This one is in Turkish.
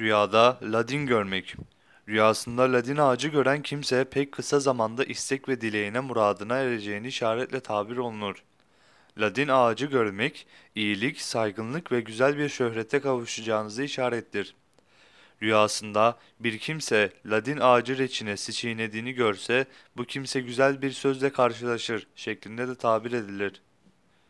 Rüyada ladin görmek. Rüyasında ladin ağacı gören kimse pek kısa zamanda istek ve dileğine muradına ereceğini işaretle tabir olunur. Ladin ağacı görmek, iyilik, saygınlık ve güzel bir şöhrete kavuşacağınızı işarettir. Rüyasında bir kimse ladin ağacı reçinesi çiğnediğini görse, bu kimse güzel bir sözle karşılaşır şeklinde de tabir edilir.